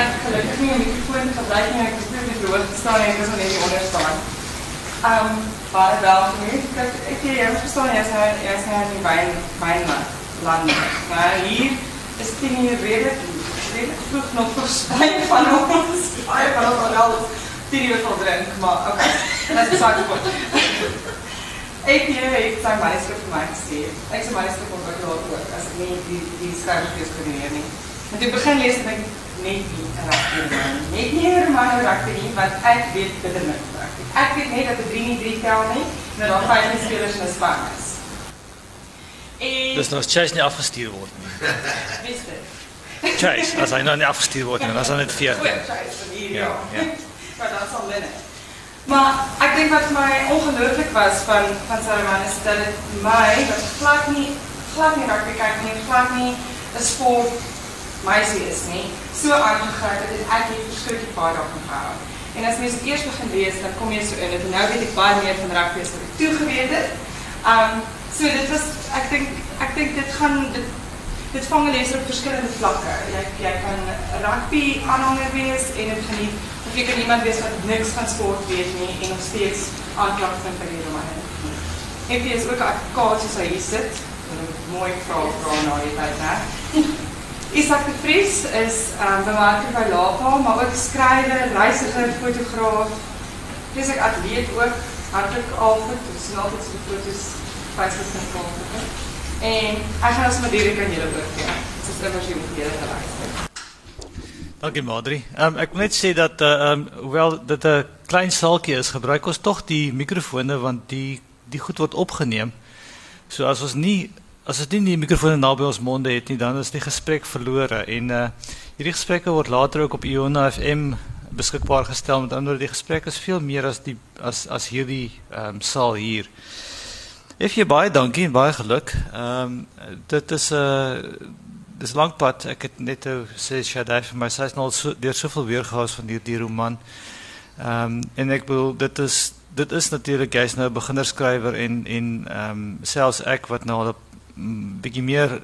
ek gelukkig nie 'n mikrofoon gebruik nie. Ek het net die verhoog gestaan en ek is net onder staan. Ehm baie welkom. Ek ek jy verstaan jy nou jy nou in die wyn wynland land. Maar hier is dit nie redelijk redelijk vroeg nog verspreid van ons. Baie van ons al die uur van drink, maar. Okay. Dat is zaak voor. Ek heeft zijn manuscript voor mij gestuurd. Ik zijn manuscript ontwikkeld ook, als ik niet die, die schrijvertjes kon leren. Nie. En toen begin lezen ben ik net nie karakter nie. Net nie Herman karakter nie, want ek weet bitter min karakter. Ek weet net dat 'n 3 nie 3 tel nie, en dat daar vyf spelers in 'n span is. En Dis nou Chase nie afgestuur word nie. Wist dit. Chase, as hy nou nie afgestuur word nie, dan is hy net 14. Ja, ja. Maar dat sal binne. Maar ek dink wat vir my ongelooflik was van van Saruman is dat dit my wat glad nie glad nie rugby kyk nie, glad nie 'n sport meisie is nie, so aangegryp het en ek het verskriklik baie daarvan gehou. En as mens eers begin lees, dan kom jy so in dit en nou weet ek baie meer van rugby as wat ek toe geweet het. Um so dit was ek dink ek dink dit gaan dit dit vang leser op verskillende vlakke. Jy jy kan rugby aanhanger wees en dit geniet of jy kan iemand wees wat niks van sport weet nie en nog steeds aanklank vind by die roman. Ek is ook 'n advokaat soos hy sit. Mooi vrou vrou nou die tyd? Isak de Vries is um, bemarker bij Lapa, maar ook schrijver, reiziger, fotograaf. Dis ek atleet ook, hartelijk Alfred, dus sien altyd so foto's Facebook en Facebook. En ek gaan ons maar direk aan julle oorgee. Soos immers jy moet julle geluister. Dankie Madri. Um, ek wil net sê dat uh, um, hoewel dit 'n klein saaltjie is, gebruik ons tog die mikrofone want die die goed word opgeneem. So as ons nie as dit nie die mikrofoon naby ons monde het nie, dan is die gesprek verlore en uh hierdie gesprekke word later ook op Iona FM beskikbaar gestel met ander die gesprek is veel meer as die as as hierdie ehm um, saal hier. Ef jy baie dankie en baie geluk. Ehm um, dit is 'n uh, dis lank pad. Ek het net ou sê Shadai vir my sy's nou so deur soveel weergawe van hierdie roman. Ehm um, en ek wil dit is dit is natuurlik jy's nou 'n beginnerskrywer en en ehm um, selfs ek wat nou al 'n bietjie meer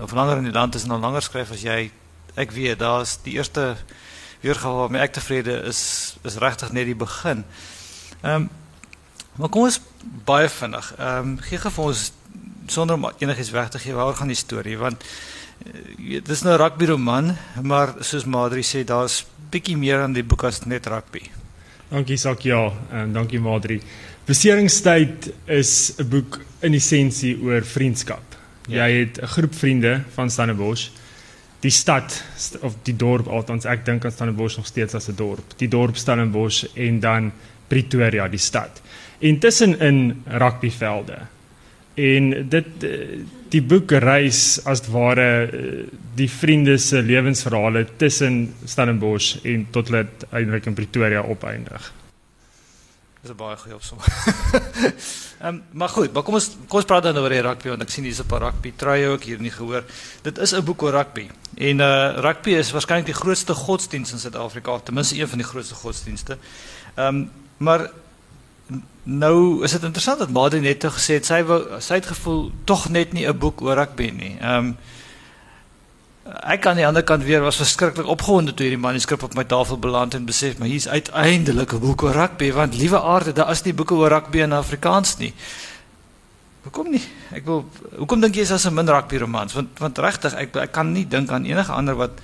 of langer in die land is en al langer skryf as jy ek weet daar's die eerste weergawe waarmee ek tevrede is is regtig net die begin. Ehm um, maar kom ons baie vinnig. Ehm um, gee gou vir ons sonder om enigiets weg te gee waar gaan die storie want uh, dit is nou 'n rugby roman maar soos Madri sê daar's bietjie meer aan die boek as net rugby. Dankie Sak ja en dankie Madri. Beseringstyd is 'n boek in essensie oor vriendskap. Ja. Jy het 'n groep vriende van Stellenbosch. Die stad of die dorp althans ek dink aan Stellenbosch nog steeds as 'n dorp. Die dorp Stellenbosch en dan Pretoria die stad. Intussen in rugbyvelde. En dit die boek reis as ware die vriende se lewensverhale tussen Stellenbosch en tot hulle uiteindelik in Pretoria opeindig. Dis 'n baie goeie opsomming. Ehm um, maar goed, maar kom ons kom ons praat dan oor die rugby want ek sien hier's 'n paar rugby truie ook hier nie gehoor. Dit is 'n boek oor rugby. En uh rugby is waarskynlik die grootste godsdienst in Suid-Afrika, ten minste een van die grootste godsdienste. Ehm um, maar nou is dit interessant dat Madri net gesê het sy wou sy het gevoel tog net nie 'n boek oor rugby nie. Ehm um, ek aan die ander kant weer was verskriklik opgewonde toe hierdie manuskrip op my tafel beland en besef maar hier's uiteindelik 'n boek oor rugby want liewe aarde daar is nie boeke oor rugby in Afrikaans nie. Hoekom nie? Ek wil hoekom dink jy is as 'n min rugby romans want want regtig ek ek kan nie dink aan enige ander wat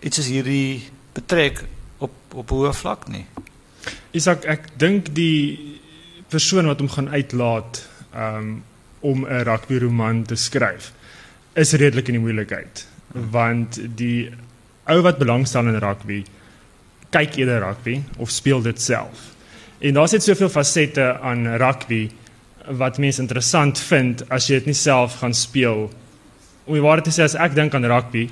iets is hierdie betrek op op hoë vlak nie. Isak ek dink die persoon wat hom gaan uitlaat um, om 'n rugby roman te skryf is redelik in die moeilikheid want die ou wat belangstel in rugby kyk eerder rugby of speel dit self. En daar's net soveel fasette aan rugby wat mense interessant vind as jy dit nie self gaan speel. Om die waarheid te sê as ek dink aan rugby,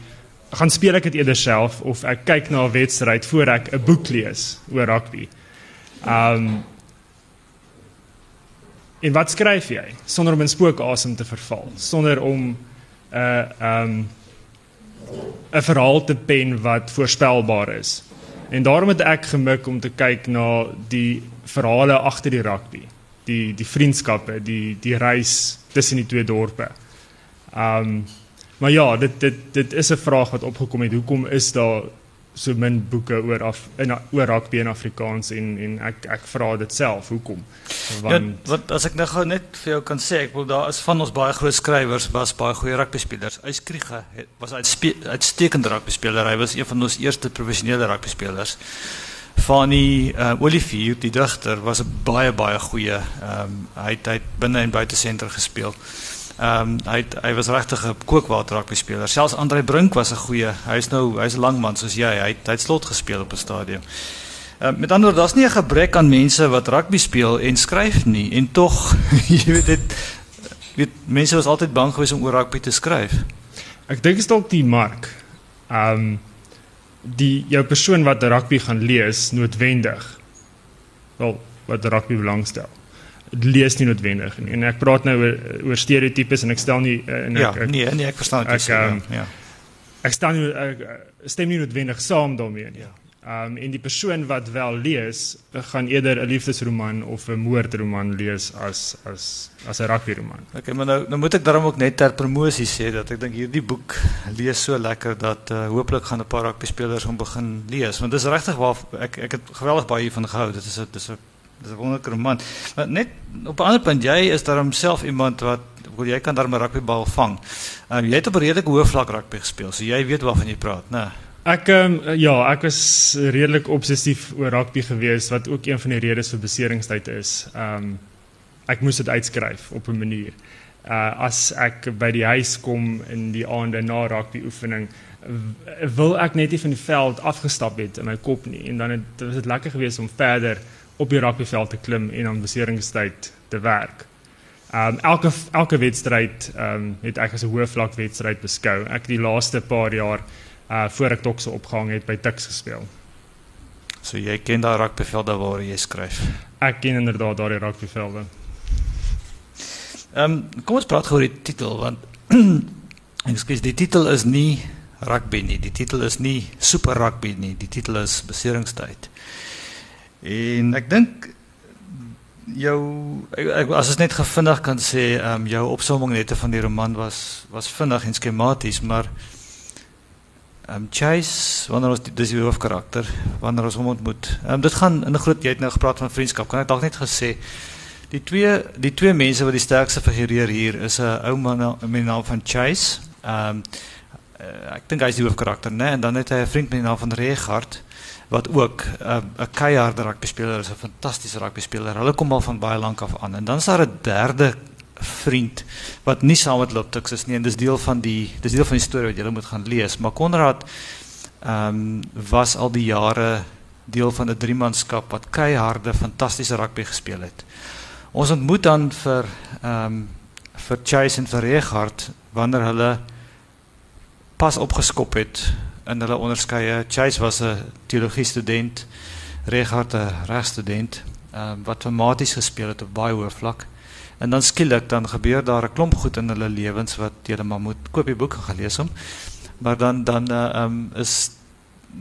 gaan speel ek dit eerder self of ek kyk na 'n wedstryd voor ek 'n boek lees oor rugby. Um En wat skryf jy sonder om in spookasem te verval, sonder om 'n uh, um 'n verhaal te pen wat voorspelbaar is. En daarom het ek gemik om te kyk na die verhale agter die rugby, die die vriendskappe, die die reis tussen die twee dorpe. Um maar ja, dit dit dit is 'n vraag wat opgekom het. Hoekom is daar so min boeke oor af in oor rugby in Afrikaans en en ek ek vra dit self hoekom? Want ja, wat as ek nou gou net vir jou kan sê ek wil daar is van ons baie groot skrywers was baie goeie rugby spelers. Ys Kriege was uitstekende rugby speler. Hy was een van ons eerste professionele rugby spelers. Fanny uh, Olivier die digter was 'n baie baie goeie um, hy het hy het binne en buite senter gespeel Ehm um, hy hy was regtig 'n kookwater rugby speler. Selfs Andre Brink was 'n goeie. Hy's nou hy's 'n lang man soos jy. Hy het hy het slot gespeel op 'n stadion. Ehm uh, met ander woorde, daar's nie 'n gebrek aan mense wat rugby speel en skryf nie en tog jy weet dit weet mense was altyd bang geweest om oor rugby te skryf. Ek dink dit is dalk die mark. Ehm um, die jou persoon wat rugby gaan lees noodwendig. Wel, wat rugby belangstel lees nie noodwendig nie. En ek praat nou oor oor stereotypes en ek stel nie eh, en ek, ja, ek nee, nee, ek verstaan dit. Ek um, ja. Ek staan nie ek stem nie noodwendig saam daarmee nie. Ja. Um en die persoon wat wel lees, gaan eerder 'n liefdesroman of 'n moordroman lees as as as 'n rugbyroman. Okay, maar nou nou moet ek daarom ook net ter promosie sê dat ek dink hierdie boek lees so lekker dat uh, hopelik gaan 'n paar rugby spelers hom begin lees want dit is regtig waar ek ek het geweldig baie hiervan gehou. Dit is 'n dis 'n Dis 'n wonderlike roman. Maar net op 'n ander punt, jy is daar homself iemand wat wil jy kan daar 'n rugbybal vang. Um, jy het op 'n redelike hoë vlak rugby gespeel, so jy weet waarvan jy praat, né? Ek um, ja, ek was redelik obsessief oor rugby geweest wat ook een van die redes vir beseringstyd is. Ehm um, ek moes dit uitskryf op 'n manier. Uh as ek by die huis kom in die aande na rugby oefening wil ek net nie van die veld afgestap het in my kop nie en dan het dit was dit lekker geweest om verder op die rugbyveld te klim en aan beseringstyd te werk. Um elke elke wedstryd um het ek as 'n hoë vlak wedstryd beskou. Ek die laaste paar jaar uh voor ek tokse opgehang het by Tuks gespeel. So jy ken daai rugbyvelde waar jy skryf. Ek ken inderdaad daai rugbyvelde. Ehm um, kom ons praat gou oor die titel want ek sê die titel is nie rugby nie. Die titel is nie super rugby nie. Die titel is beseringstyd. En ek dink jou ek, as ek net gevindig kan sê, ehm um, jou opsomming net van die roman was was vinnig en skematies, maar ehm um, Chase, wanneer ons dis die hoofkarakter, wanneer ons hom ontmoet. Ehm um, dit gaan in 'n groot jy het nou gepraat van vriendskap. Kan ek dalk net gesê die twee die twee mense wat die sterkste figureer hier is 'n ou man met die naam van Chase. Ehm um, ek dink hy is die hoofkarakter, né? En dan het hy 'n vriend met die naam van Regard wat ook uh, 'n keiharde rugby speler is, 'n fantastiese rugby speler. Hulle kom al van baie lank af aan. En dan is daar 'n derde vriend wat nie saam met Loptux is nie en dis deel van die dis deel van die storie wat jy moet gaan lees. Maar Konrad ehm um, was al die jare deel van 'n driemanskap wat keiharde fantastiese rugby gespeel het. Ons ontmoet dan vir ehm um, vir Chase en vir Regard wanneer hulle pas opgeskop het in hulle onderskeie. Chase was 'n teologie student, Regard 'n regstudent, ehm um, wat dramaties gespeel het op baie hoë vlak. En dan skielik dan gebeur daar 'n klomp goed in hulle lewens wat dan maar moet koop die boek gaan lees hom. Maar dan dan eh, ehm uh, um, is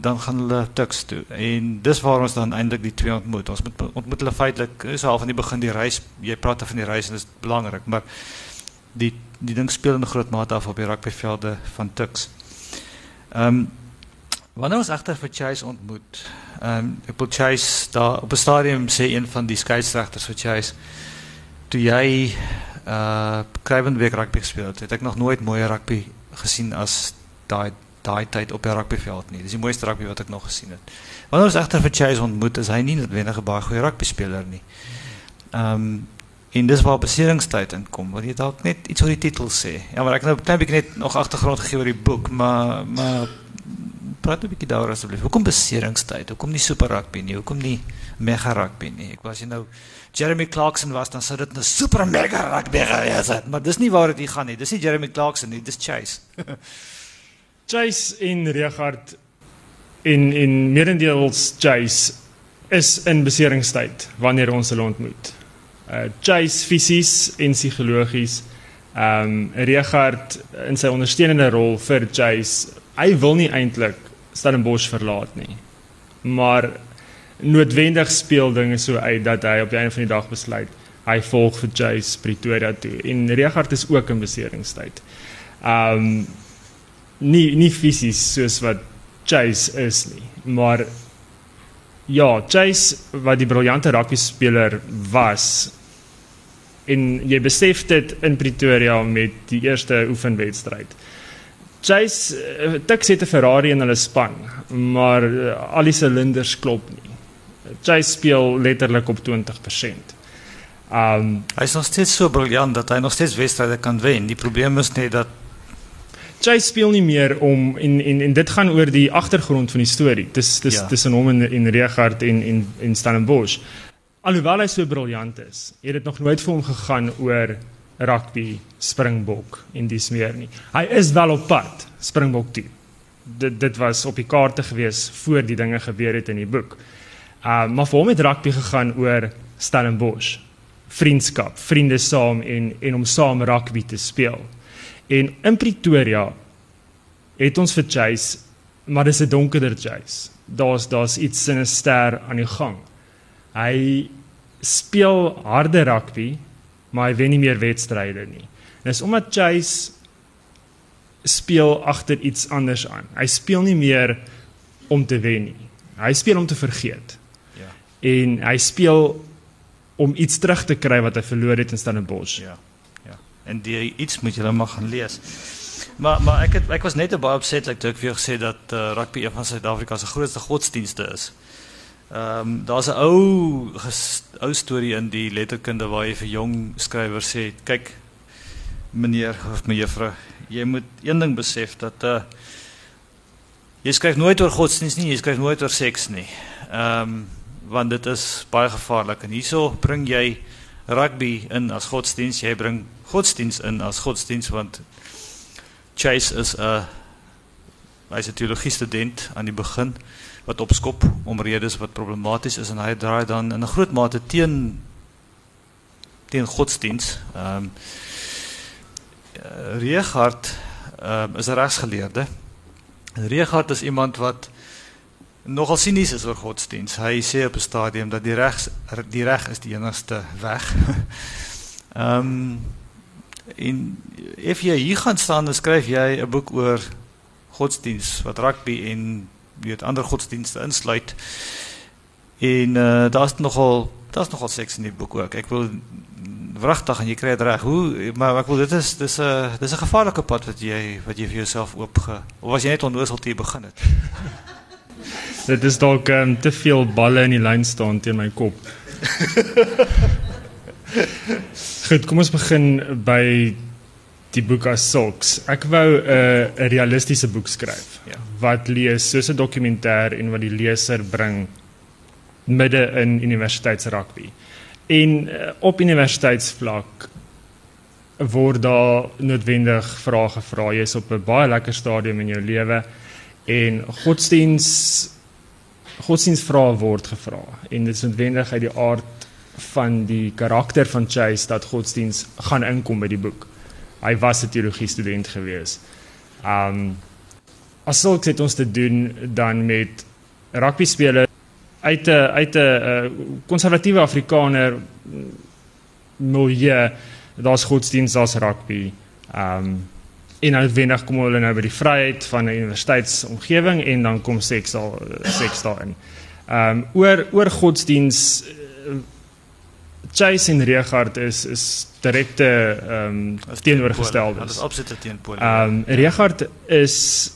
dan gaan hulle tuks toe. En dis waar ons dan eintlik die twee ontmoet. Ons moet ontmoet hulle feitelik is al van die begin die reis. Jy praat van die reis en dit is belangrik, maar die die ding speel in groot mate af op die rugbyvelde van tuks. Ehm um, wanneer ons agter vir Chase ontmoet, ehm um, ek wil Chase daar op 'n stadium sê een van die skeieregters vir Chase toe jy uh Kruivenbeek rugby gespeel het, ek nog nooit mooier rugby gesien as daai daai tyd op die rugbyveld nie. Dis die mooiste rugby wat ek nog gesien het. Wanneer ons agter vir Chase ontmoet, is hy nie noodwendig 'n baie goeie rugby speler nie. Ehm um, En dis waar beseringstyd inkom. Wil jy dalk net iets oor die titel sê? Ja, maar ek nou klein bietjie net nog agtergrond gegee oor die boek, maar maar praat 'n bietjie daaroor asseblief. Hoekom beseringstyd? Hoekom nie super rugby nie? Hoekom nie mega rugby nie? Ek was jy nou Jeremy Clarkson was dan sou dit 'n super mega rugby gewees het, maar dis nie waar dit hier gaan nie. Dis nie Jeremy Clarkson nie, dis Chase. Chase in Regard in in Merendeels Chase is in beseringstyd wanneer ons hulle ontmoet uh Chase fisies en psigologies. Ehm um, Regard in sy ondersteunende rol vir Chase. Hy wil nie eintlik Stellenbosch verlaat nie. Maar noodwendig speel dinge so uit dat hy op die einde van die dag besluit hy volg vir Chase Pretoria toe. En Regard is ook in beseringstyd. Ehm um, nie nie fisies soos wat Chase is nie. Maar ja, Chase wat die briljante rugby speler was en jy besef dit in Pretoria met die eerste oefenwedstryd. Chase uh, Tux het 'n Ferrari in hulle span, maar uh, al die silinders klop nie. Chase speel letterlik op 20%. Um Hy's nog steeds so briljant dat hy nog steeds wedstryde kan wen. Die probleem is net dat Chase speel nie meer om en en en dit gaan oor die agtergrond van die storie. Dis dis Ja. tussen hom en en Regard en en en Stellenbosch. Alhoewel hy so briljant is, het dit nog nooit vir hom gegaan oor rugby, Springbok en dis meer nie. Hy is wel op pad Springbok toe. Dit dit was op die kaarte gewees voor die dinge gebeur het in die boek. Uh maar vir hom het rugby gegaan oor Stellenbosch. Vriendskap, vriende saam en en om saam rugby te speel. En in Pretoria het ons vir Chase, maar dis 'n donkerder Chase. Daar's daar's iets sinister aan die gang. Hy speel harde rugby, maar hy wen nie meer wedstryde nie. En dis omdat Chase speel agter iets anders aan. Hy speel nie meer om te wen nie. Hy speel om te vergeet. ja, En hy speel om iets terug te kry wat hy verloor het in Stellenbosch. ja, ja. En die iets moet nou maar gaan lees. Maar maar ek het ek was net baie opsetlik toe ek vir jou gesê dat uh, rugby een van Suid-Afrika se grootste godsdienste is. Ehm um, daar's 'n ou ges- ou storie in die letterkunde waar jy vir jong skrywers sê, kyk meneer of mevrou, jy moet een ding besef dat uh jy skryf nooit oor godsdienst nie, jy skryf nooit oor seks nie. Ehm um, want dit is baie gevaarlik en hierso bring jy rugby in as godsdienst, jy bring godsdienst in as godsdienst want Chase is 'n hy's 'n teologie student aan die begin wat opskop om redes wat problematies is en hy draai dan in 'n groot mate teen teen godsdienst. Ehm um, ehm um, is 'n regsgeleerde. Regard is iemand wat nogal sinies is oor godsdienst. Hy sê op 'n stadium dat die reg die reg is die enigste weg. Ehm um, en if jy hier gaan staan en skryf jy 'n boek oor godsdienst wat rugby en weet ander godsdienste insluit. En uh, daar's nogal daar's nogal seks in die boek ook. Ek wil wragtig en jy kry dit reg. Hoe maar ek wil dit is dis 'n dis 'n gevaarlike pad wat jy wat jy vir jouself oopge of was jy net onnoosel toe jy begin het? Dit is dalk um, te veel balle in die lyn staan teen my kop. Goed, kom ons begin by die boek as sulks. Ek wou 'n uh, realistiese boek skryf Ja. wat lees soos 'n dokumentêr en wat die leser bring midde in universiteitsrugby. En uh, op universiteitsvlak word daar noodwendig vrae gevra. Jy's op 'n baie lekker stadium in jou lewe en godsdiens godsdienstvrae word gevra en dit is noodwendig uit die aard van die karakter van Chase dat godsdiens gaan inkom by die boek. Hy was 'n teologie student gewees. Um as sulks het ons te doen dan met rugby spelers uit 'n uit 'n uh, konservatiewe Afrikaner milieu. Daar's godsdiens, daar's rugby. Um en noodwendig kom hulle nou by die vryheid van 'n universiteitsomgewing en dan kom seks daar seks daarin. Um oor oor godsdiens uh, Chase en Regard is is direkte ehm um, teenoorgesteldes. Dit is absoluut teenpool. Ehm um, Regard is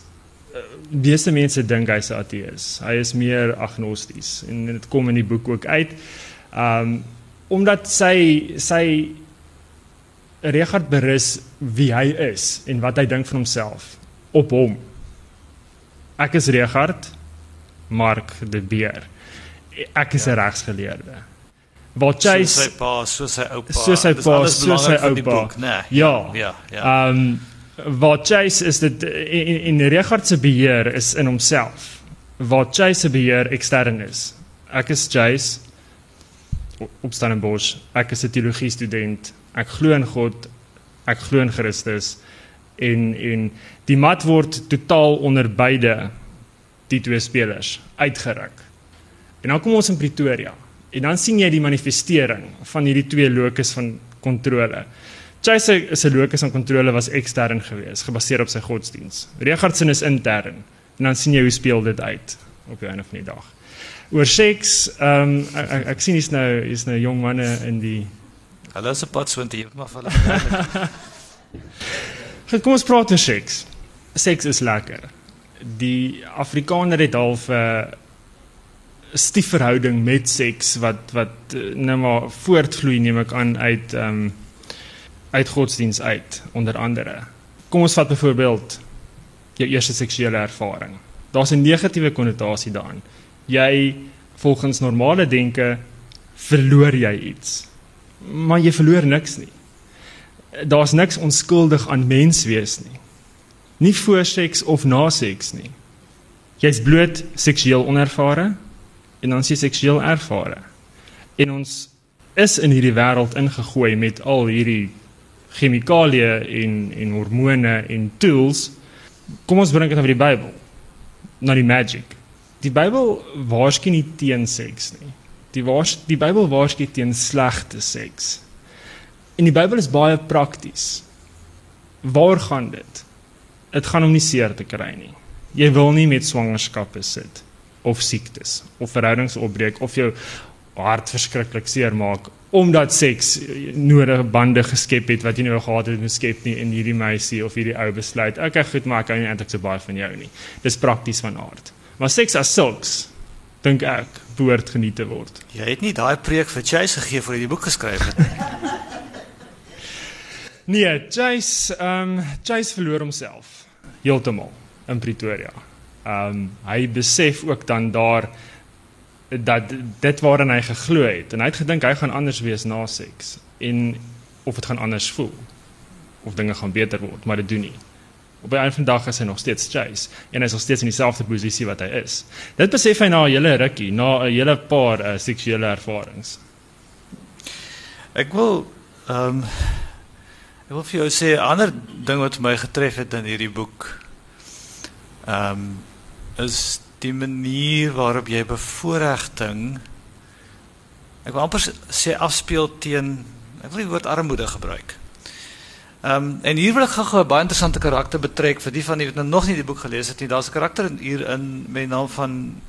uh, meeste mense dink hy's 'n ateïs. Hy is meer agnosties en dit kom in die boek ook uit. Ehm um, omdat sy sy Regard berus wie hy is en wat hy dink van homself op hom. Ek is Regard Mark de Beer. Ek is 'n ja. regsgeleerde. Waar Chase Chase sy pa, so sy oupa. Soos sy pa, soos sy oupa. boek, Nee. Ja. Ja, ja. Ehm um, waar Chase is dit in, in Regard se beheer is in homself. Waar Chase se beheer ekstern is. Ek is Chase op Stellenbosch. Ek is 'n teologie student. Ek glo in God. Ek glo in Christus en en die mat word totaal onder beide die twee spelers uitgeruk. En dan kom ons in Pretoria en dan sien jy die manifestering van hierdie twee locus van kontrole. Chase se locus van kontrole was ekstern geweest, gebaseer op sy godsdiens. Regardson is intern. En dan sien jy hoe speel dit uit op die einde van die dag. Oor seks, ehm um, ek, ek, ek sien hier's nou hier's nou jong manne in die Hulle is 'n pad so intoe, maar hulle. Goed, kom ons praat oor seks. Seks is lekker. Die Afrikaner het half 'n uh, stief verhouding met seks wat wat uh, nou maar voortvloei neem ek aan uit ehm um, uit godsdiens uit onder andere. Kom ons vat byvoorbeeld jou eerste seksuele ervaring. Daar's 'n negatiewe konnotasie daarin. Jy volgens normale denke verloor jy iets. Maar jy verloor niks nie. Daar's niks onskuldig aan mens wees nie. Nie voor seks of na seks nie. Jy's bloot seksueel onervare en dan jy seksueel ervare. En ons is in hierdie wêreld ingegooi met al hierdie chemikalieë en en hormone en tools. Kom ons bring dit na die Bybel. Na die magic. Die Bybel waarsku nie teen seks nie. Die waars die Bybel waarsku teen slegte seks. En die Bybel is baie prakties. Waar gaan dit? Dit gaan om nie seer te kry nie. Jy wil nie met swangerskappe sit of siektes of verhoudings opbreek of jou hart verskriklik seer maak omdat seks nodige bande geskep het wat jy nou gehad het om skep nie in hierdie meisie of hierdie ou besluit. Okay, goed, maar ek hou nie eintlik so baie van jou nie. Dis prakties van aard. Maar seks as sulks dink ek behoort geniet te word. Jy het nie daai preek vir Chase gegee voor jy die boek geskryf het nie. Nee, Chase, ehm um, Chase verloor homself heeltemal in Pretoria. Ehm um, hy besef ook dan daar dat dit waarin hy geglo het en hy het gedink hy gaan anders wees na seks en of dit gaan anders voel of dinge gaan beter word, maar dit doen nie. Op 'n einde van die dag is hy nog steeds Chase en hy is nog steeds in dieselfde posisie wat hy is. Dit besef hy na 'n hele rukkie, na 'n hele paar uh, seksuele ervarings. Ek wil ehm um, ek wil vir jou sê 'n ander ding wat my getref het in hierdie boek. Ehm um, is die manier waarop jy bevoordiging ek wil amper sê afspeel teen ek wil die woord armoede gebruik. Ehm um, en hier wil ek gou 'n baie interessante karakter betrek vir die van julle wat nou nog nie die boek gelees het nie. Daar's 'n karakter hier in die naam van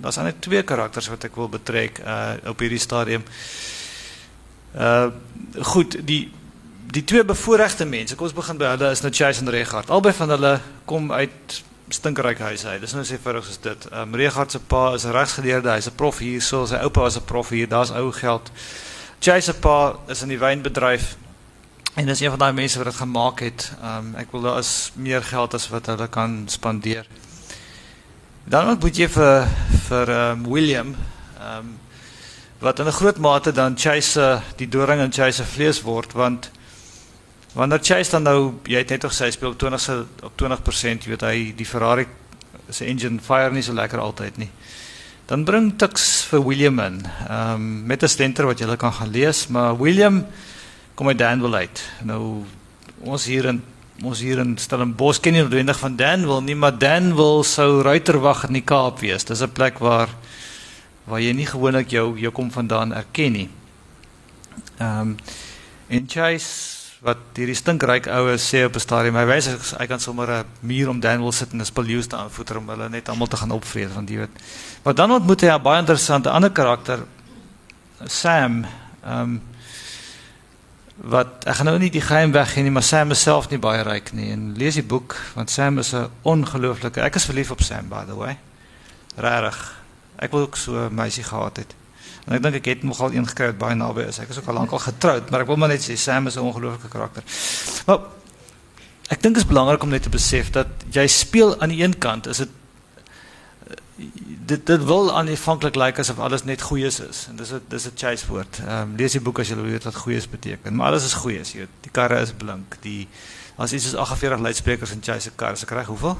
daar's net twee karakters wat ek wil betrek uh op hierdie stadium. Uh goed, die die twee bevoorregte mense. Kom ons begin by hulle is nou Chase en Regard. Albei van hulle kom uit stinkerryke huise uit. Dis nou sê vir ons dit. Ehm um, Regard se pa is 'n regsgeleerde, hy's 'n prof hier, sy oupa was 'n prof hier. Daar's ou geld. Chase se pa is in die wynbedryf en dis een van daai mense wat dit gemaak het. Ehm um, wil daar is meer geld as wat hulle kan spandeer. Dan moet vir vir ehm um, William um, wat in 'n groot mate dan Chase die doring in Chase se vlees word want Wanneer Chase dan nou, jy het net tog sy speel op 20 op 20%, jy weet hy die Ferrari se engine fire nie so lekker altyd nie. Dan bring Tux vir William in. Um, met 'n stenter wat jy kan gaan lees, maar William kom uit Danville uit. Nou ons hier in ons hier in Stellenbosch ken nie noodwendig van Danville nie, maar Danville sou ruiterwag in die Kaap wees. Dis 'n plek waar waar jy nie gewoonlik jou jou kom vandaan erken nie. Ehm um, en Chase wat hierdie stinkryk oues sê op 'n stadium, hy wys hy kan sommer 'n muur om Daniel sit en 'n spiljoes te aanvoer om hulle net almal te gaan opvreet want jy weet. Maar dan ontmoet hy 'n baie interessante ander karakter Sam ehm um, wat ek gaan nou nie die geheim weggee nie, maar Sam is self nie baie ryk nie en lees die boek want Sam is 'n ongelooflike. Ek is verlief op Sam by the way. Regtig. Ek wil ook so 'n meisie gehad het. En ek dink ek het nogal een gekry wat baie naby is. Ek is ook al lank al getroud, maar ek wil maar net sê Sam is 'n ongelooflike karakter. Maar ek dink dit is belangrik om net te besef dat jy speel aan die een kant is dit dit dit wil aanvanklik lyk like asof alles net goeies is en dis 'n dis 'n chase woord. Ehm um, lees die boek as jy weet wat goeies beteken. Maar alles is goeies, jy weet. Die karre is blink. Die as iets is 48 luidsprekers in chase se kar, se kry hoeveel?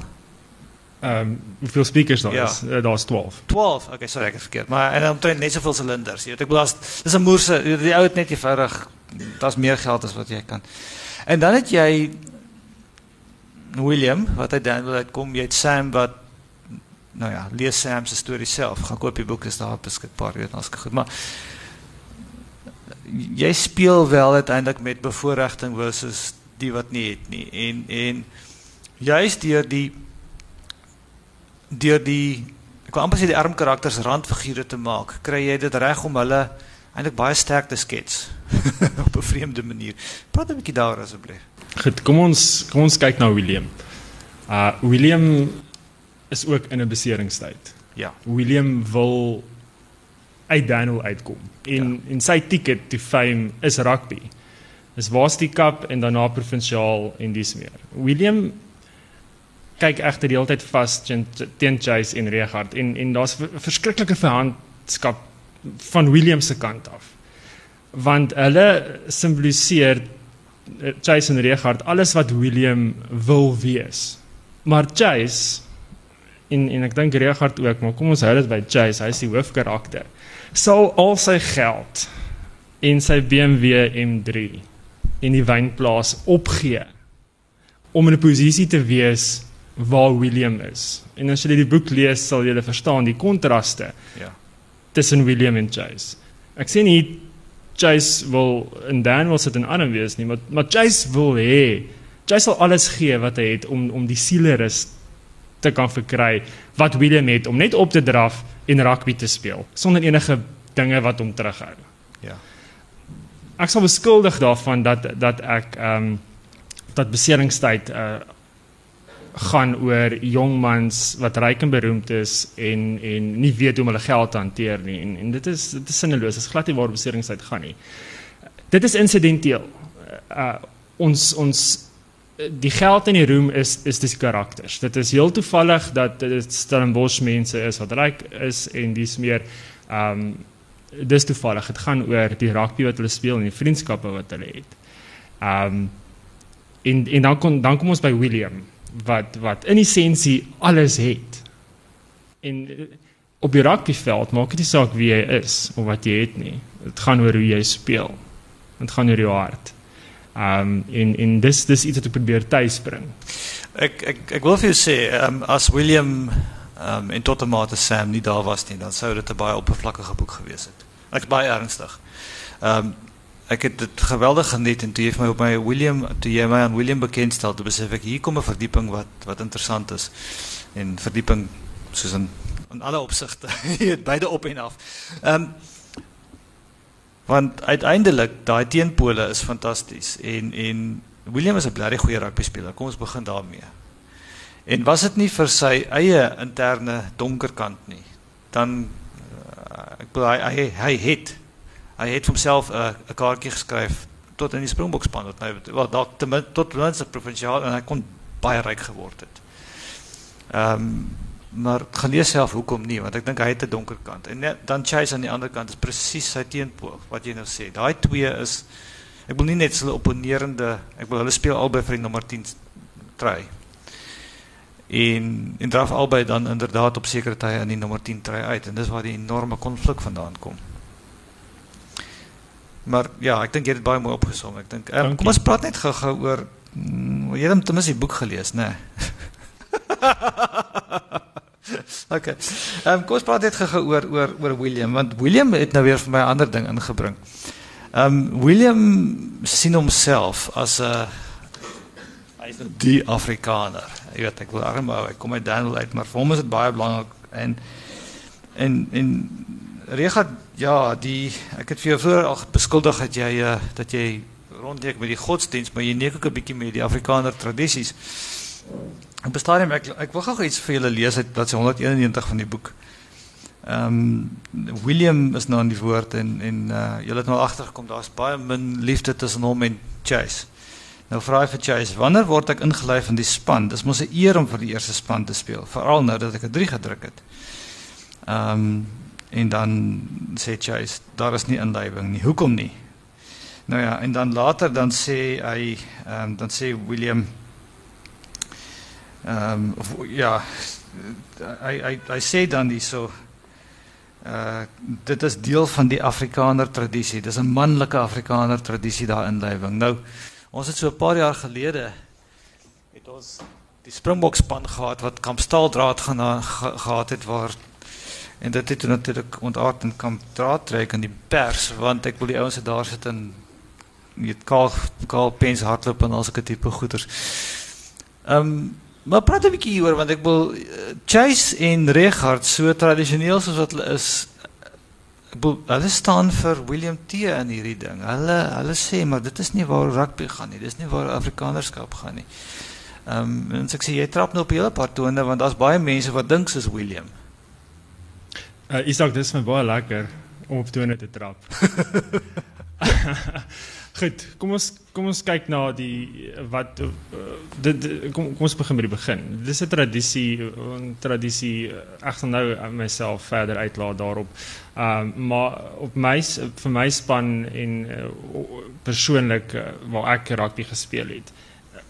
Ehm um, hoeveel speakers daar ja. is? Uh, Daar's 12. 12. Okay, sorry, ek het verkeerd. Maar en omtrent net soveel silinders. Jy weet, ek bedoel as dis 'n moerse, die ou het net eenvoudig daar's meer geld as wat jy kan. En dan het jy William wat hy dan wil uitkom, jy het Sam wat nou ja, lees Sam se storie self. Gaan koop die boek is daar beskikbaar, weet ons goed, maar jy speel wel uiteindelik met bevoordiging versus die wat nie het nie. En en juist deur die deur die ek wil amper sê die arm karakters randfigure te maak, kry jy dit reg om hulle eintlik baie sterk te skets op 'n vreemde manier. Praat 'n bietjie daaroor asseblief. Goed, kom ons kom ons kyk na William. Uh William is ook in 'n beseringstyd. Ja. William wil uit Daniel uitkom. En ja. en sy ticket to fame is rugby. Dis Varsity Cup en daarna provinsiaal en dis meer. William kyk egter die hele tyd vas teen Chase en Regard en en daar's verskriklike verhandskap van William se kant af. Want hulle simboliseer eh, Chase en Regard alles wat William wil wees. Maar Chase en en ek dink Regard ook, maar kom ons hou dit by Chase, hy is die hoofkarakter. Sal al sy geld en sy BMW M3 in die wynplaas opgee om in 'n posisie te wees waar William is. En as jy die boek lees, sal jy verstaan die kontraste. Ja. Tussen William en Chase. Ek sê nie Chase wil en Dan wil sit in arm wees nie, maar maar Chase wil hê Chase sal alles gee wat hy het om om die sielerus te kan verkry wat William het om net op te draf en rugby te speel sonder enige dinge wat hom terughou. Ja. Ek sal beskuldig daarvan dat dat ek ehm um, dat beseringstyd uh gaan oor jong mans wat ryk en beroemd is en en nie weet hoe om hulle geld te hanteer nie en en dit is dit is sinneloos. Dit is glad nie waar beseringstyd gaan nie. Dit is insidenteel. Uh ons ons die geld in die room is is dis karakters. Dit is heel toevallig dat dit Stellenbosch mense is wat ryk is en dis meer ehm um, dis toevallig. Dit gaan oor die rugby wat hulle speel en die vriendskappe wat hulle het. Ehm um, en en dan kom dan kom ons by William wat wat in essensie alles het. En eh, op die rugbyveld maak dit nie saak wie jy is of wat jy het nie. Dit gaan oor hoe jy speel. Dit gaan oor jou hart. Um en en dis dis iets wat ek probeer tuis bring. Ek ek ek wil vir jou sê, um, as William um en tot 'n mate Sam nie daar was nie, dan sou dit 'n baie oppervlakkige boek gewees het. Ek's baie ernstig. Um ek het dit geweldig geniet en toe jy vir my op my William toe jy my aan William bekendstel toe besef ek hier kom 'n verdieping wat wat interessant is en verdieping soos in in alle opsigte beide op en af. Ehm um, want uiteindelik daai teenpole is fantasties en en William is 'n baie goeie rugby speler. Kom ons begin daarmee. En was dit nie vir sy eie interne donker kant nie, dan uh, ek bedoel hy hy, hy het hy het homself 'n uh, 'n kaartjie geskryf tot in die Springbokspan wat nou wel dalk ten minste tot minste provinsiaal en hy kon baie ryk geword het. Ehm um, maar gelees self hoekom nie want ek dink hy het 'n donker kant en net, dan Chase aan die ander kant is presies sy teenpool wat jy nou sê. Daai twee is ek wil nie net hulle opponerende ek wil hulle speel albei vir die nommer 10 try. En en draf albei dan inderdaad op sekere tye in die nommer 10 try uit en dis waar die enorme konflik vandaan kom. Maar ja, ek dink jy het dit baie mooi opgesom. Ek dink um, kom ons praat net gou-gou oor mm, jy het ten minste die boek gelees, né? Nee. okay. Ehm um, kom ons praat net gou-gou oor oor oor William want William het nou weer vir my 'n ander ding ingebring. Ehm um, William sien homself as 'n hy's die Afrikaner. Jy weet ek wil armou, ek kom uit Daniel uit, maar vir hom is dit baie belangrik en en en Rega, ja, die ek het vir jou vroeër al beskuldig dat jy uh, dat jy rondleek met die godsdiens, maar jy neek ook 'n bietjie met die Afrikaner tradisies. Op bestadium ek ek wil gou iets vir julle lees uit bladsy 191 van die boek. Ehm um, William is nou aan die woord en en uh julle het nou agtergekom daar's baie min liefde tussen hom en Chase. Nou vra hy vir Chase, wanneer word ek ingelei van die span? Dis mos 'n eer om vir die eerste span te speel, veral nou dat ek 'n 3 gedruk het. Ehm um, en dan sê Chase daar is nie inlywing nie. Hoekom nie? Nou ja, en dan later dan sê hy ehm um, dan sê William ehm um, ja hy hy hy sê dan hierso uh dit is deel van die Afrikaner tradisie. Dis 'n manlike Afrikaner tradisie daai inlywing. Nou ons het so 'n paar jaar gelede het ons die Springbok span gehad wat Kampstaaldraad gaan gehad het waar En dit het natuurlik ontaard en kan draad trek in die pers want ek wil die ouens daar sit en weet kaal kaal pens hardloop en al sulke tipe goeters. Ehm um, Maar praat 'n bietjie hieroor want ek wil uh, Chase en Regard so tradisioneel soos wat hulle is wil hulle staan vir William T in hierdie ding. Hulle hulle sê maar dit is nie waar rugby gaan nie. Dis nie waar Afrikanerskap gaan nie. Ehm um, en so ek sê jy trap nou op 'n hele paar tone want daar's baie mense wat dink soos William. Uh, Isak, dis my baie lekker om op tone te trap. Goed, kom ons kom ons kyk na die wat uh, dit kom kom ons begin by die begin. Dis 'n tradisie, 'n tradisie ek gaan nou myself verder uitlaat daarop. Ehm um, maar op my vir my span en uh, persoonlik uh, waar ek rugby gespeel het.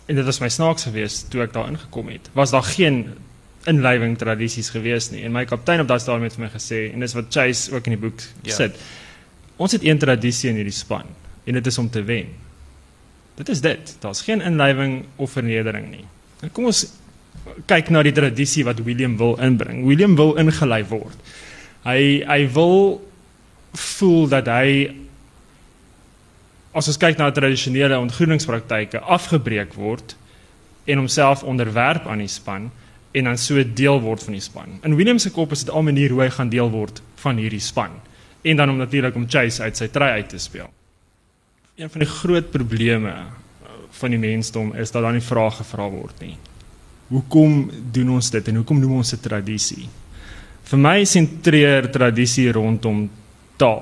En dit was my snaaks geweest toe ek daar ingekom het. Was daar geen inlywing tradisies gewees nie. En my kaptein op daai stadium het vir my gesê en dis wat Chase ook in die boek ja. sit. Ons het een tradisie in hierdie span en dit is om te wen. Dit is dit. Daar's geen inlywing of vernedering nie. En kom ons kyk na die tradisie wat William wil inbring. William wil ingelei word. Hy hy wil voel dat hy as ons kyk na tradisionele ontgroeningspraktyke afgebreek word en homself onderwerp aan die span en dan so deel word van die span. In William se kop is dit al manier hoe hy gaan deel word van hierdie span en dan om natuurlik om Chase uit sy try uit te speel. Een van die groot probleme uh, van die mensdom is dat dan die vraag gevra word nie. Hoekom doen ons dit en hoekom noem ons dit tradisie? Vir my sentreer tradisie rondom taal.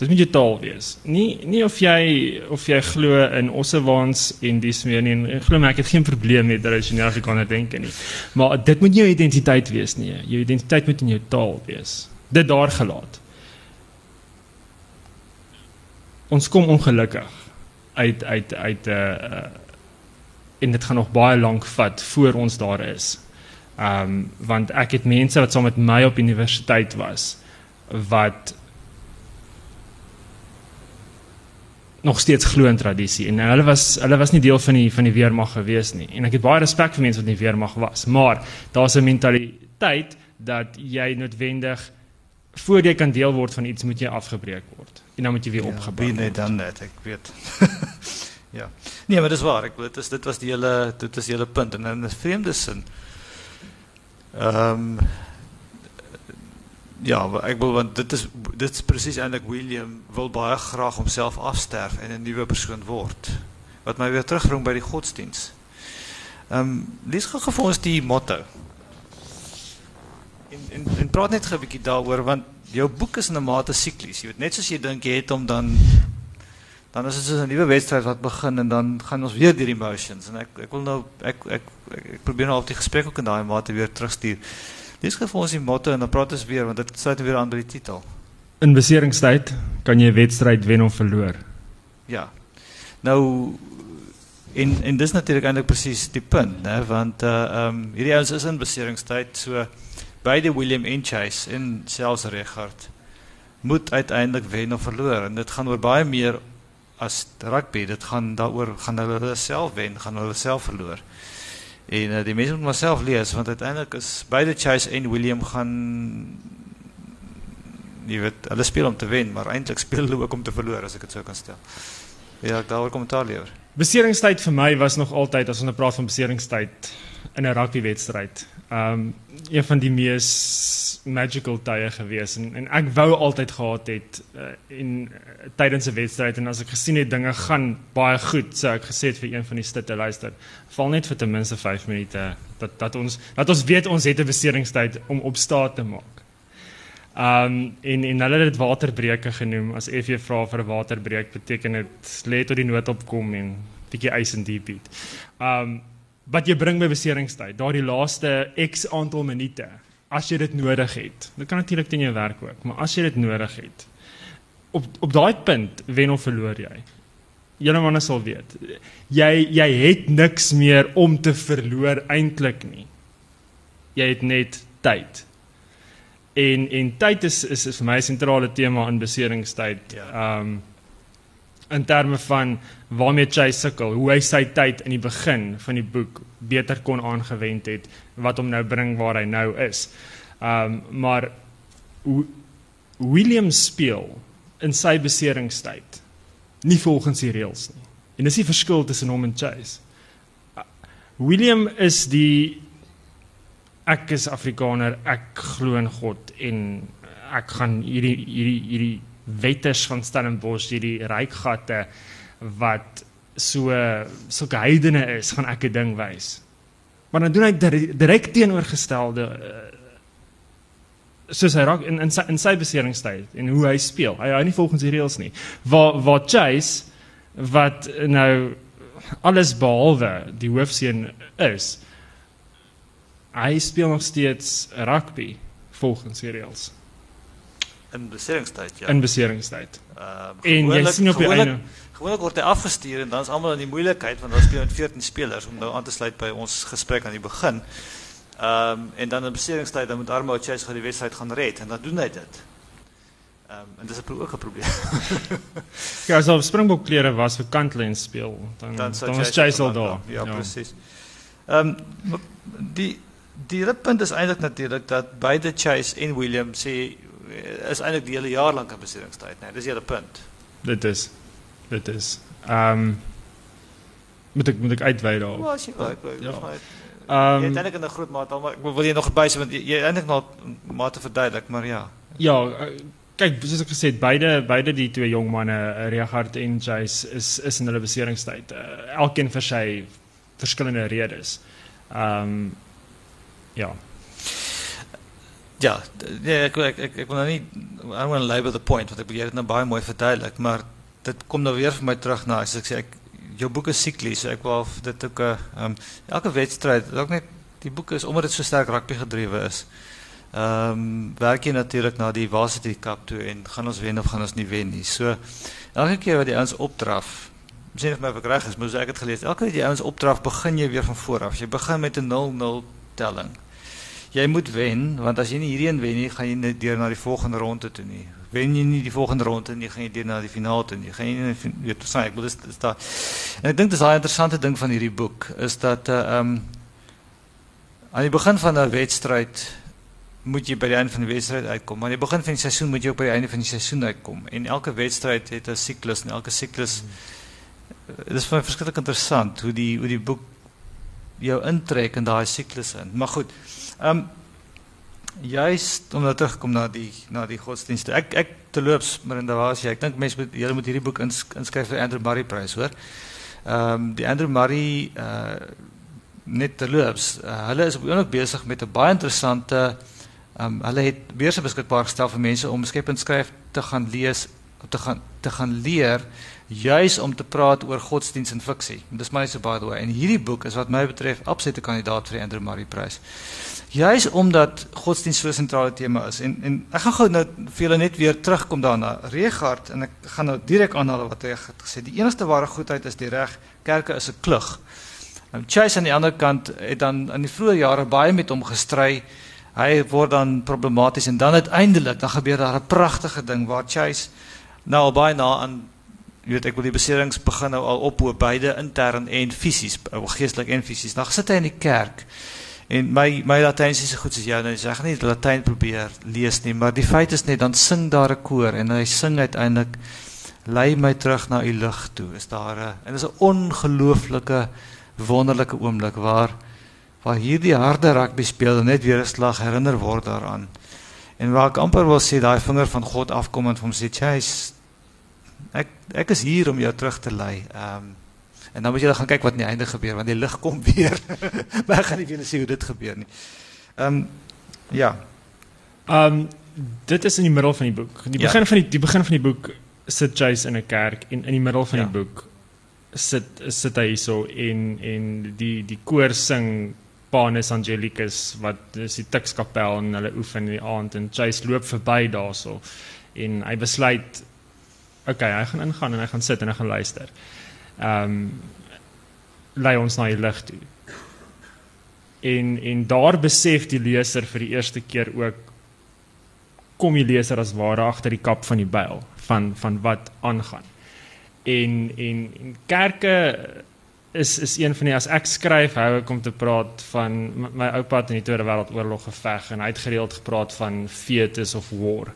Dit moet jou taal wees. Nie nie of jy of jy glo in ossewaans en dis meer nie. Ek glo maar ek het geen probleem met tradisionele Afrikaner denke nie. Maar dit moet nie jou identiteit wees nie. Jou identiteit moet in jou taal wees. Dit daar gelaat. Ons kom ongelukkig uit uit uit 'n uh, uh, en dit gaan nog baie lank vat voor ons daar is. Ehm um, want ek het mense wat saam met my op universiteit was wat nog steeds glo in tradisie en hulle was hulle was nie deel van die van die weermag gewees nie. En ek het baie respek vir mense wat in die weermag was. Maar daar's 'n mentaliteit dat jy noodwendig voor jy kan deel word van iets moet jy afgebreek word en dan moet jy weer ja, opgebou word. net dan net ek weet. ja. Nee, maar dis waar. Ek weet dit is dit was die hele dit is die hele punt en in 'n vreemde sin. Ehm um, ja, ek wil want dit is dit is presies eintlik William wil baie graag homself afsterf en 'n nuwe persoon word. Wat my weer terugbring by die godsdiens. Ehm um, lees gou vir ons die motto. En en en praat net 'n bietjie daaroor want jou boek is in 'n mate siklies. Jy weet net soos jy dink jy het hom dan dan is dit so 'n nuwe wedstryd wat begin en dan gaan ons weer deur die emotions en ek ek wil nou ek ek ek, ek probeer nou op die gesprek ook in daai mate weer terugstuur. Dis gou vir ons die motto en dan praat ons weer want dit sluit weer aan by die titel. In beseringstyd kan jy 'n wedstryd wen of verloor. Ja. Nou en en dis natuurlik eintlik presies die punt, né, want uh ehm um, hierdie ouens is in beseringstyd so beide William en Chase en selfs Regard moet uiteindelik wen of verloor en dit gaan oor baie meer as rugby, dit gaan daaroor gaan hulle self wen, gaan hulle self verloor. En uh, die mense moet maar self lees want uiteindelik is beide Chase en William gaan jy weet, hulle speel om te wen, maar eintlik speel hulle ook om te verloor as ek dit sou kan stel. Ja, ek daaroor kommentaar lewer. Beseringstyd vir my was nog altyd as ons nou praat van beseringstyd in 'n rugbywedstryd. Ehm um, een van die mees magical tye gewees en en ek wou altyd gehad het uh, en uh, tydens 'n wedstryd en as ek gesien het dinge gaan baie goed, so ek gesê het vir een van die stitte luister, val net vir ten minste 5 minute dat dat ons dat ons weet ons het 'n beseringstyd om op staat te maak. Ehm um, en en hulle het dit waterbreuke genoem. As FJ vra vir 'n waterbreuk beteken dit lê tot die nood opkom en bietjie ys en diep. Ehm wat jy bring by beseringstyd, daardie laaste X aantal minute, as jy dit nodig het. Dit kan natuurlik teen jou werk ook, maar as jy dit nodig het, op op daai punt wen of verloor jy. Julle manne sal weet. Jy jy het niks meer om te verloor eintlik nie. Jy het net tyd. En en tyd is is, is vir my 'n sentrale tema in beseringstyd. Ja. Ehm um, in terme van waarmee hy sukkel, hoe hy sy tyd in die begin van die boek beter kon aangewend het wat hom nou bring waar hy nou is. Um maar William speel in sy beseringstyd nie volgens die reëls nie. En dis die verskil tussen hom en Chase. William is die ek is Afrikaner, ek glo in God en ek gaan hierdie hierdie hierdie wetters van Stellenbosch, hierdie rykgatte wat so sulke heidene is, gaan ek 'n ding wys. Maar dan doen hy direk teenoorgestelde uh, soos hy raak in in sy, in sy beseringstyd en hoe hy speel. Hy hou nie volgens die reëls nie. Waar waar Chase wat nou alles behalwe die hoofseun is. Hy speel nog steeds rugby volgens die reëls. In beseringstyd, ja. In beseringstyd. Uh, en jy sien op die einde gewoonlik word hy afgestuur en dan is almal in die moeilikheid want daar speel met 14 spelers om nou aan te sluit by ons gesprek aan die begin. Ehm um, en dan in beseringstyd dan moet Armo Chase gaan die wedstryd gaan red en dan doen hy dit. Ehm um, en dis 'n ook 'n probleem. ja, as op Springbok klere was vir Kantlyn speel, dan dan, dan was Chase al daar. Ja, ja. presies. Ehm um, die die punt is eintlik natuurlik dat beide Chase en William sê is eintlik die hele jaar lank in beseringstyd, né? Nee, dis hele punt. Dit is dit is. Ehm um, moet ek moet ek uitwy daarop. Ja, as jy wil. Ja. Ehm um, jy eintlik in 'n groot mate, maar ek wil jy nog bys want jy, eintlik nog mate verduidelik, maar ja. Ja, uh, kyk, soos ek gesê het, beide beide die twee jong manne, uh, Regard en Jace is is in hulle beseringstyd. Uh, elkeen vir sy verskillende redes. Ehm um, ja. Ja, nee, ek ek ek, ek wil nou nie I want to label the point want ek begeer dit nou baie mooi verduidelik, maar dit kom nou weer vir my terug as ek sê ek jou boek is siklies. Ek wou dit ook uh, um, elke wedstryd, ook net die boek is omdat dit so sterk rugby gedrewe is. Ehm werk jy natuurlik na die Varsity Cup toe en gaan ons wen of gaan ons nie wen nie. So elke keer wat die ouens opdraf, sien of my reg is, moet ek het gelees. Elke keer die ouens opdraf, begin jy weer van voor af. Jy begin met 'n 0-0 telling. Jy moet wen want as jy nie hierdie een wen nie, gaan jy net deur na die volgende ronde toe nie wen jy nie die volgende ronde nie, gaan jy deur na die finaal toe nie. Gaan jy nie weet sê ek wil dis is daar. En ek dink dis daai interessante ding van hierdie boek is dat uh um aan die begin van 'n wedstryd moet jy by die einde van die wedstryd uitkom. Maar aan die begin van die seisoen moet jy ook by die einde van die seisoen uitkom. En elke wedstryd het 'n siklus en elke siklus hmm. dis vir my verskriklik interessant hoe die hoe die boek jou intrek in daai siklus in. Maar goed. Um juist om terug te kom na die na die godsdienste. Ek ek terloops Marinda was jy. Ek dink mense moet julle moet hierdie boek ins, inskryf vir Andrew Murray prys, hoor. Ehm um, die Andrew Murray uh net terloops, uh, hulle is ook besig met 'n baie interessante ehm um, hulle het beurse beskikbaar gestel vir mense om skependskryf te gaan lees, te gaan te gaan leer juis om te praat oor godsdienst en fiksie. Dis my so by the way. En hierdie boek is wat my betref absolute kandidaat vir die Andrew Murray prys juis omdat godsdienst so 'n sentrale tema is en en ek gaan gou nou vir julle net weer terugkom daarna. Regard en ek gaan nou direk aanhaal wat hy het gesê. Die enigste ware goedheid is die reg. Kerke is 'n klug. Nou Chase aan die ander kant het dan in die vroeë jare baie met hom gestry. Hy word dan problematies en dan uiteindelik dan gebeur daar 'n pragtige ding waar Chase nou baie na aan jy weet ek wil die beserings begin nou al ophoop beide intern en fisies, geestelik en fisies. Dan sit hy in die kerk. En my my Latyns is so goed soos jou nou. Ek gaan nie Latyn probeer lees nie, maar die feit is net dan sing daar 'n koor en hy sing uiteindelik lei my terug na u lig toe. Is daar 'n en dis 'n ongelooflike wonderlike oomblik waar waar hierdie harde rugby speel net weer 'n slag herinner word daaraan. En waar ek amper wil sê daai vinger van God afkom en hom sê, "Chase, ek ek is hier om jou terug te lei." Ehm um, En dan moet jy dan gaan kyk wat aan die einde gebeur want die lig kom weer. maar ek gaan nie vir julle sê hoe dit gebeur nie. Ehm um, ja. Ehm um, dit is in die middel van die boek. Die begin ja. van die die begin van die boek sit Jace in 'n kerk en in die middel van ja. die boek sit sit hy hierso en en die die koor sing Panis Angelicus wat is die tikskapel en hulle oefen in die aand en Jace loop verby daarso en hy besluit okay, hy gaan ingaan en hy gaan sit en hy gaan luister ehm um, lei ons na die lig toe. En en daar besef die leser vir die eerste keer ook kom die leser as ware agter die kap van die byl van van wat aangaan. En en en kerke is is een van die as ek skryf hou ek om te praat van my, my oupa het in die Tweede Wêreldoorlog geveg en hy het gereeld gepraat van fetus of war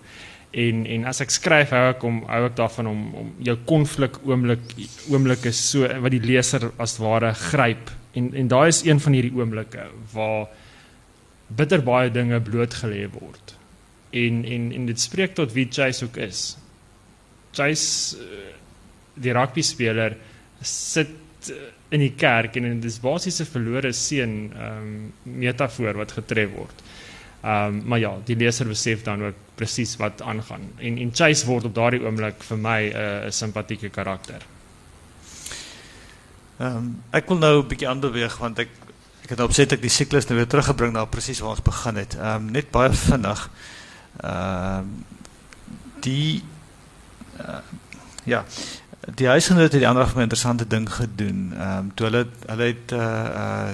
en en as ek skryf hou ek om hou ek daarvan om om jou konflik oomblik oomblik is so wat die leser as ware gryp En en daai is een van hierdie oomblikke waar bitter baie dinge blootgelê word. En en en dit spreek tot wie Chase ook is. Chase eh, die rugby speler sit eh, in die kerk en dit is basies 'n verlore seun ehm um, metafoor wat getref word. Ehm um, maar ja, die leser besef dan ook presies wat aangaan. En en Chase word op daardie oomblik vir my 'n uh, simpatieke karakter. Ehm um, ek wil nou 'n bietjie aanbeweeg want ek ek het opset ek die siklus nou weer teruggebring na presies waar ons begin het. Ehm um, net baie vinnig. Ehm um, die uh, ja, die huisgenoot het die ander van 'n interessante ding gedoen. Ehm um, toe hulle hulle het 'n uh, uh,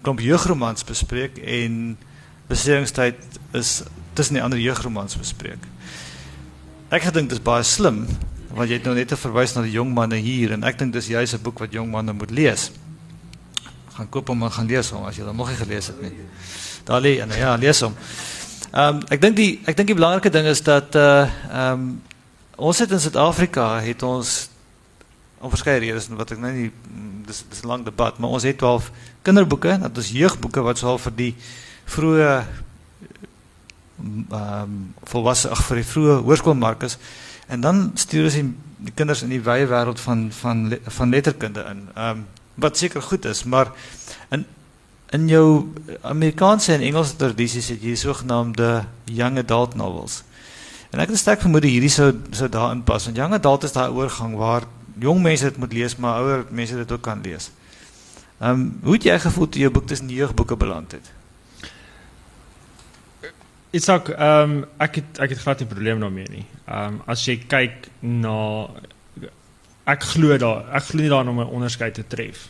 klomp jeugromans bespreek en beseringstyd is tussen die ander jeugromans bespreek. Ek gedink dit is baie slim want jy het nou net verwys na die jong manne hier en ek dink dis juist 'n boek wat jong manne moet lees. Gaan koop hom en gaan lees hom as jy hom nog nie gelees het nie. Daar lê en ja, lees hom. Ehm um, ek dink die ek dink die belangrike ding is dat uh ehm um, ons het in Suid-Afrika het ons op verskeie redes wat ek nou nie dis dis 'n lang debat, maar ons het 12 kinderboeke, dit is jeugboeke wat sou vir die vroeë ehm um, volwasse ag vir die vroeë hoërskoolmark is. En dan stuur ons die, die kinders in die wye wêreld van van van letterkunde in. Ehm um, wat seker goed is, maar in in jou Amerikaanse en Engelse tradisies het jy sogenaamde young adult novels. En ek het sterk vermoed hierdie sou sou daarin pas want young adult is daai oorgang waar jong mense dit moet lees, maar ouer mense dit ook kan lees. Ehm um, hoe het jy gevoel toe jou boek tussen jeugboeke beland het? Dit's ook ehm um, ek het ek het glad nie probleem daarmee nie. Ehm um, as jy kyk na ek glo daar ek glo nie daarin om 'n onderskeid te tref.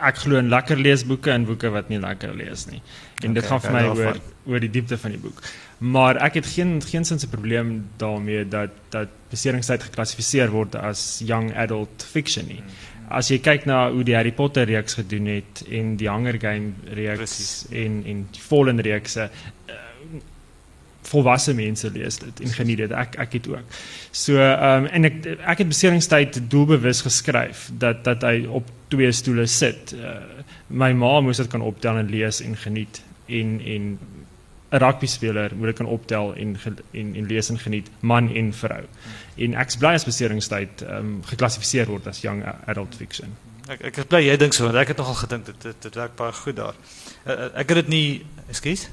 Ek glo in lekker leesboeke en boeke wat nie lekker lees nie. En okay, dit gaan vir my oor oor die diepte van die boek. Maar ek het geen geen sinse probleem daarmee dat dat beseringstyd geklassifiseer word as young adult fiction nie. As jy kyk na hoe die Harry Potter reeks gedoen het en die Hunger Game reeks Precies. en en die Fallen reekse volwasse mense lees dit en geniet dit. Ek ek het ook. So ehm um, en ek ek het beseringstyd doelbewus geskryf dat dat hy op twee stoele sit. Uh, my ma moes dit kan optel en lees en geniet en en 'n rugby speler moet dit kan optel en en en lees en geniet man en vrou. En ek's bly as beseringstyd ehm um, geklassifiseer word as young adult fiction. Ek ek is bly jy dink so want ek het nogal gedink dit dit, dit werk baie goed daar. Uh, ek het dit nie ekskuus.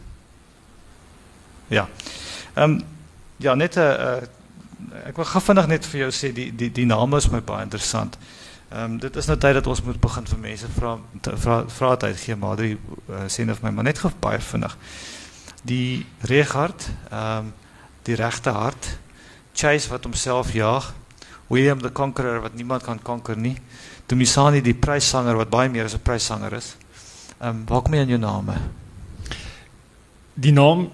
Ja. Ehm um, ja, net 'n uh, uh, ek wil gou vinnig net vir jou sê die die die name is my baie interessant. Ehm um, dit is nou tyd dat ons moet begin vir mense vra vra vra tyd gee maar drie uh, sê net vir my maar net gou baie vinnig. Die reghart, ehm um, die regte hart, Chase wat homself jaag, William the Conqueror wat niemand kan konker nie. Tumisani die pryssanger wat baie meer as 'n pryssanger is. Ehm um, waar kom jy aan jou name? Die naam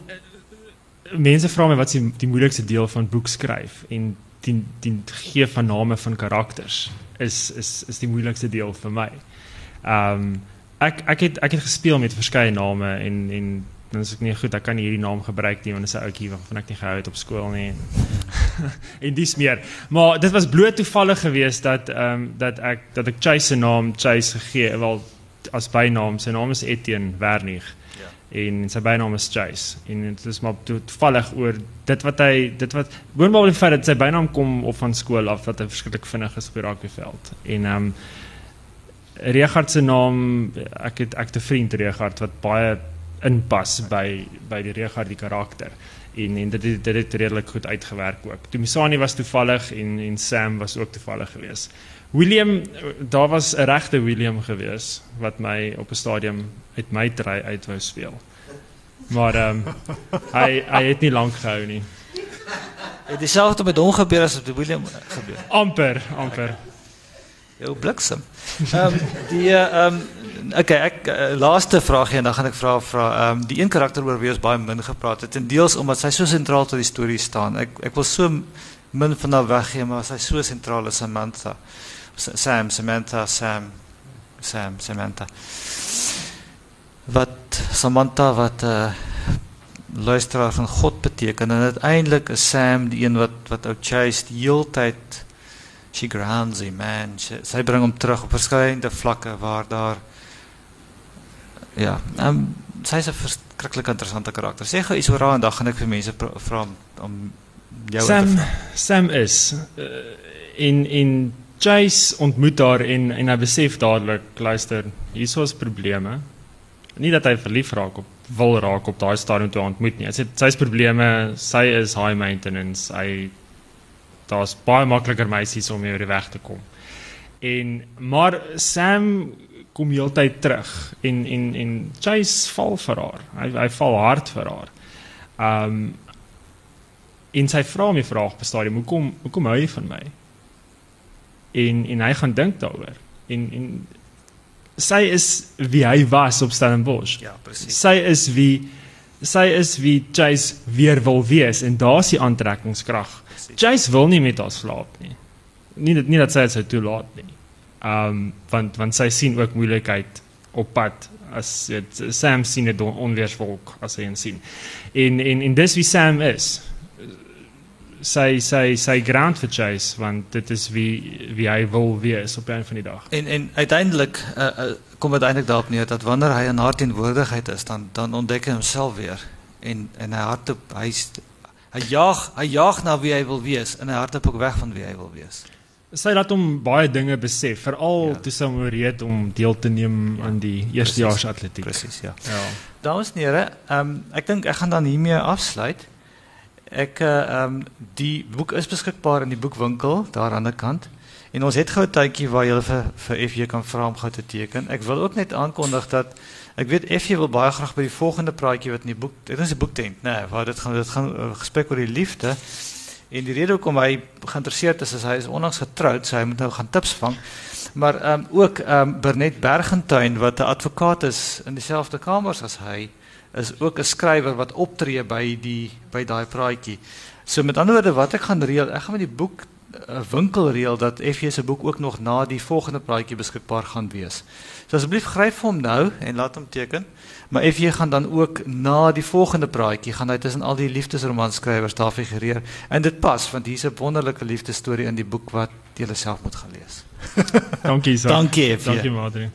mense vra my wat is die, die moeilikste deel van boek skryf en die die gee van name van karakters is is is die moeilikste deel vir my. Ehm um, ek ek het ek het gespeel met verskeie name en en dan is ek nie goed ek kan nie hierdie naam gebruik nie want dit is 'n ouetjie waarvan ek nie gehou het op skool nie en, dis meer. Maar dit was bloot toevallig geweest dat ehm um, dat ek dat ek Chase se naam Chase gegee wel as bynaam sy naam is Etienne Wernig en sy bynaam is Chase en dit is maar toevallig oor dit wat hy dit wat boonop die feit dat sy bynaam kom op van skool af wat hy verskriklik vinnig is op die rugbyveld en ehm um, Regard se naam ek het ek te vriend Regard wat baie inpas by by die Regard die karakter en en dit dit het, het redelik goed uitgewerk ook. Tomisani was toevallig en en Sam was ook toevallig geweest. William daar was 'n regte William gewees wat my op 'n stadium uit my dry uit wou speel. Maar ehm um, hy hy het nie lank gehou nie. Het dieselfde met hom gebeur as met William gebeur. amper, amper. Jou bliksem. Ehm um, die ehm um, okay, ek uh, laaste vraagie en dan gaan ek vra vra ehm um, die een karakter oor wie ons baie min gepraat het en deels omdat sy so sentraal tot die storie staan. Ek ek wil so min van haar weggee maar sy so sentraal is Samantha. Sam, Samantha, Sam, Sam, Samantha. Wat Samantha wat 'n uh, luisteraar van God beteken en uiteindelik is Sam die een wat wat ou Chase die heeltyd she grounds him man. Sy, sy bring hom terug op verskillende vlakke waar daar ja, ehm um, sy is 'n verskriklik interessante karakter. Sê gou iets oor haar en dan gaan ek vir mense vra om, jou Sam Sam is uh, in in Chase ontmoet haar en en hy besef dadelik luister, hier is probleme. Nie dat hy verlief raak op wil raak op daai stadium toe ontmoet nie. Sy sy's probleme, sy is high maintenance. Hy daar's baie makliker meisies om die weg te kom. En maar Sam kom heeltyd terug en en en Chase val vir haar. Hy hy val hard vir haar. Um en sy vra my vraag op stadium, hoekom hoekom hou jy van my? En en hy gaan dink daaroor. En en sy is wie hy was op Stellenbosch. Ja, presies. Sy is wie sy is wie Chase weer wil wees en daar's die aantrekkingskrag. Chase wil nie met haar slaap nie. Nie dat nie dat sy dit sou toelaat nie. Um want want sy sien ook moeilikheid op pad as dit Sam sien dit onweerswolk as hy en sien. En en en dis wie Sam is. Sy sy sy ground vir Chase want dit is wie wie hy wil wees op 'n van die dag. En en uiteindelik uh, uh, kom dit eintlik daarop neer dat wanneer hy in haar teenwoordigheid is dan dan ontdek hy homself weer en en hy hardop hy hy jaag hy jaag na wie hy wil wees en hy hardop ook weg van wie hy wil wees. Sy laat hom baie dinge besef, veral Ja. toe sy hom oreed om deel te neem Ja, aan die precies. eerstejaars atletiek. Presies, ja. Ja. Dames en here, ehm um, ek dink ek gaan dan hiermee afsluit. Ek eh, ehm um, die boek is beskikbaar in die boekwinkel daar aan die kant. En ons het gou 'n tydjie waar jy vir vir FJ kan vra om gou te teken. Ek wil ook net aankondig dat ek weet FJ wil baie graag by die volgende praatjie wat in die boek, dit is 'n boektent, nê, nee, waar dit gaan dit gaan uh, gesprek oor die liefde. En die rede hoekom hy geïnteresseerd is is hy is onlangs getroud, so hy moet nou gaan tips vang. Maar ehm um, ook ehm um, Bernet Bergentuin wat 'n advokaat is in dieselfde kamers as hy is ook 'n skrywer wat optree by die by daai praatjie. So met ander woorde wat ek gaan reël, ek gaan met die boek 'n winkel reël dat FJ se boek ook nog na die volgende praatjie beskikbaar gaan wees. So asseblief gryp vir hom nou en laat hom teken. Maar FJ gaan dan ook na die volgende praatjie gaan hy tussen al die liefdesromanskrywers daar figureer. En dit pas want hier's 'n wonderlike liefdesstorie in die boek wat jy self moet gaan lees. Dankie Isak. Dankie, FJ. Dankie Madri.